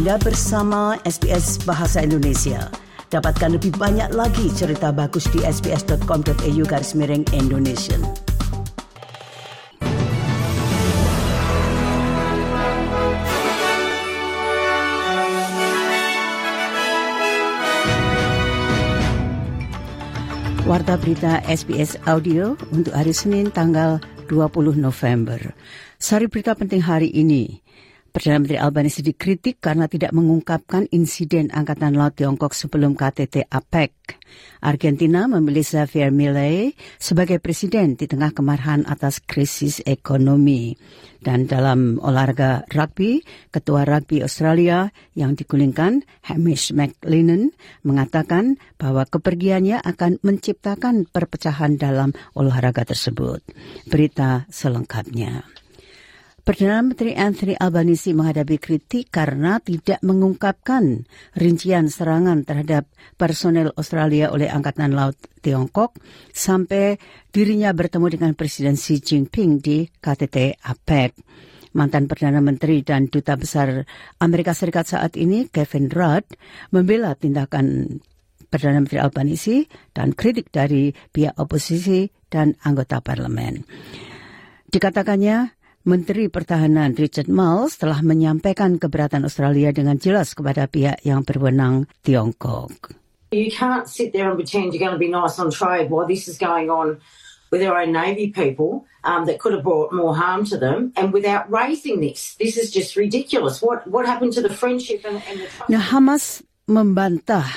Anda bersama SBS Bahasa Indonesia. Dapatkan lebih banyak lagi cerita bagus di sbs.com.au garis miring Indonesia. Warta berita SBS Audio untuk hari Senin tanggal 20 November. Sari berita penting hari ini. Perdana Menteri Albanese dikritik karena tidak mengungkapkan insiden Angkatan Laut Tiongkok sebelum KTT APEC. Argentina memilih Xavier Milei sebagai presiden di tengah kemarahan atas krisis ekonomi. Dan dalam olahraga rugby, Ketua Rugby Australia yang digulingkan, Hamish McLennan, mengatakan bahwa kepergiannya akan menciptakan perpecahan dalam olahraga tersebut. Berita selengkapnya. Perdana Menteri Anthony Albanese menghadapi kritik karena tidak mengungkapkan rincian serangan terhadap personel Australia oleh Angkatan Laut Tiongkok sampai dirinya bertemu dengan Presiden Xi Jinping di KTT APEC. Mantan Perdana Menteri dan Duta Besar Amerika Serikat saat ini, Kevin Rudd, membela tindakan Perdana Menteri Albanese dan kritik dari pihak oposisi dan anggota parlemen. Dikatakannya, Menteri Pertahanan Richard Marles telah menyampaikan keberatan Australia dengan jelas kepada pihak yang berwenang Tiongkok. You can't sit there and pretend you're going to be nice on trade while this is going on with our own Navy people um, that could have brought more harm to them and without raising this. This is just ridiculous. What, what happened to the friendship and, and the trust? Nah, Hamas membantah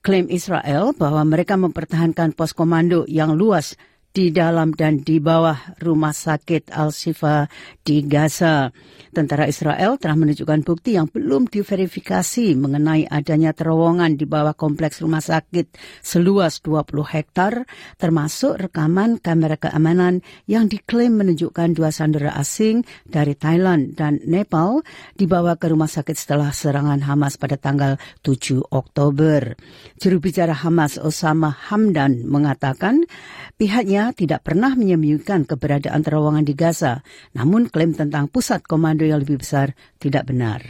klaim Israel bahwa mereka mempertahankan pos komando yang luas di dalam dan di bawah rumah sakit Al-Shifa di Gaza. Tentara Israel telah menunjukkan bukti yang belum diverifikasi mengenai adanya terowongan di bawah kompleks rumah sakit seluas 20 hektar, termasuk rekaman kamera keamanan yang diklaim menunjukkan dua sandera asing dari Thailand dan Nepal dibawa ke rumah sakit setelah serangan Hamas pada tanggal 7 Oktober. Juru bicara Hamas Osama Hamdan mengatakan pihaknya tidak pernah menyembunyikan keberadaan terowongan di Gaza, namun klaim tentang pusat komando yang lebih besar tidak benar.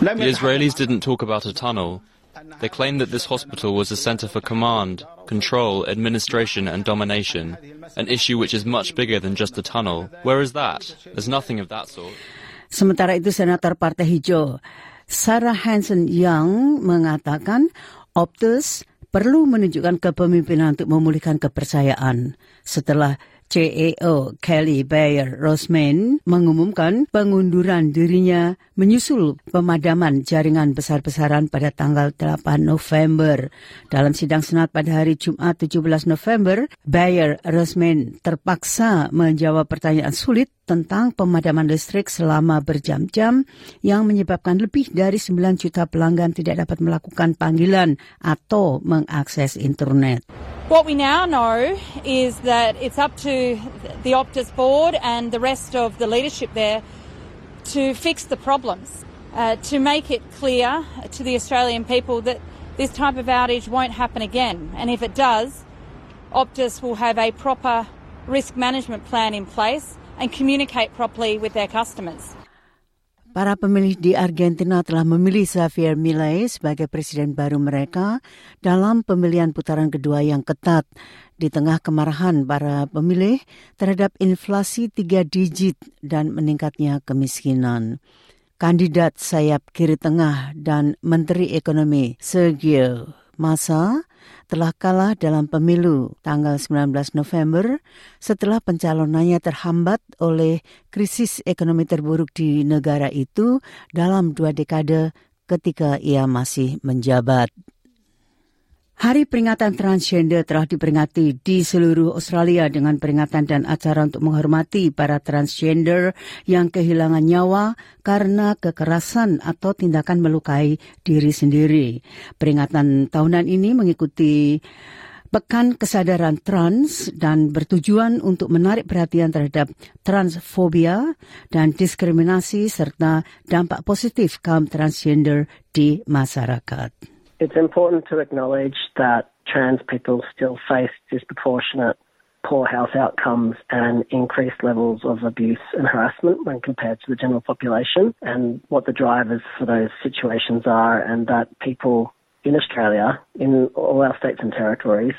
The Israelis didn't talk about a tunnel. They claim that this hospital was a center for command, control, administration, and domination, an issue which is much bigger than just a tunnel. Where is that? There's nothing of that sort. Sementara itu, Senator Partai Hijau Sarah Hanson Young mengatakan Optus perlu menunjukkan kepemimpinan untuk memulihkan kepercayaan setelah CEO Kelly Bayer Rosman mengumumkan pengunduran dirinya menyusul pemadaman jaringan besar-besaran pada tanggal 8 November. Dalam sidang Senat pada hari Jumat 17 November, Bayer Rosman terpaksa menjawab pertanyaan sulit tentang pemadaman listrik selama berjam-jam yang menyebabkan lebih dari 9 juta pelanggan tidak dapat melakukan panggilan atau mengakses internet. What we now know is that it's up to the Optus board and the rest of the leadership there to fix the problems, uh, to make it clear to the Australian people that this type of outage won't happen again. And if it does, Optus will have a proper risk management plan in place and communicate properly with their customers. Para pemilih di Argentina telah memilih Xavier Milei sebagai presiden baru mereka dalam pemilihan putaran kedua yang ketat di tengah kemarahan para pemilih terhadap inflasi tiga digit dan meningkatnya kemiskinan. Kandidat sayap kiri tengah dan Menteri Ekonomi Sergio Massa telah kalah dalam pemilu tanggal 19 November setelah pencalonannya terhambat oleh krisis ekonomi terburuk di negara itu dalam dua dekade ketika ia masih menjabat. Hari peringatan transgender telah diperingati di seluruh Australia dengan peringatan dan acara untuk menghormati para transgender yang kehilangan nyawa karena kekerasan atau tindakan melukai diri sendiri. Peringatan tahunan ini mengikuti Pekan Kesadaran Trans dan bertujuan untuk menarik perhatian terhadap transfobia dan diskriminasi serta dampak positif kaum transgender di masyarakat. It's important to acknowledge that trans people still face disproportionate poor health outcomes and increased levels of abuse and harassment when compared to the general population, and what the drivers for those situations are, and that people in Australia, in all our states and territories,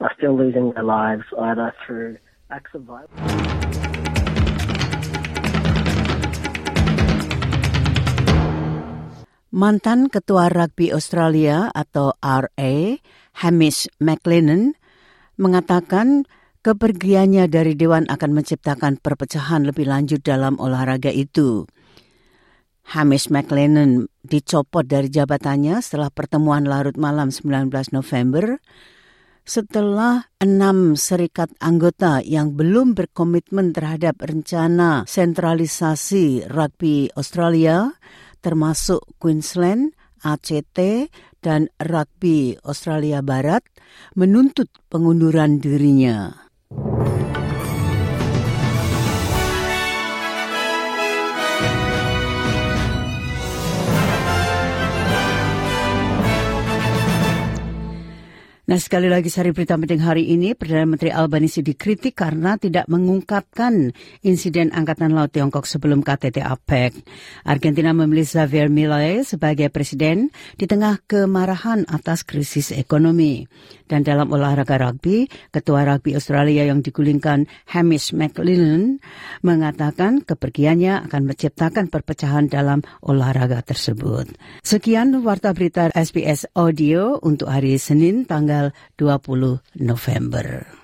are still losing their lives either through acts of violence. Mantan Ketua Rugby Australia atau RA, Hamish McLennan, mengatakan kepergiannya dari Dewan akan menciptakan perpecahan lebih lanjut dalam olahraga itu. Hamish McLennan dicopot dari jabatannya setelah pertemuan larut malam 19 November setelah enam serikat anggota yang belum berkomitmen terhadap rencana sentralisasi rugby Australia termasuk Queensland, ACT, dan Rugby Australia Barat menuntut pengunduran dirinya. Nah sekali lagi sari berita penting hari ini, Perdana Menteri Albanese dikritik karena tidak mengungkapkan insiden Angkatan Laut Tiongkok sebelum KTT APEC. Argentina memilih Xavier Milei sebagai presiden di tengah kemarahan atas krisis ekonomi. Dan dalam olahraga rugby, Ketua Rugby Australia yang digulingkan Hamish McLennan mengatakan kepergiannya akan menciptakan perpecahan dalam olahraga tersebut. Sekian Warta Berita SBS Audio untuk hari Senin tanggal tanggal 20 November.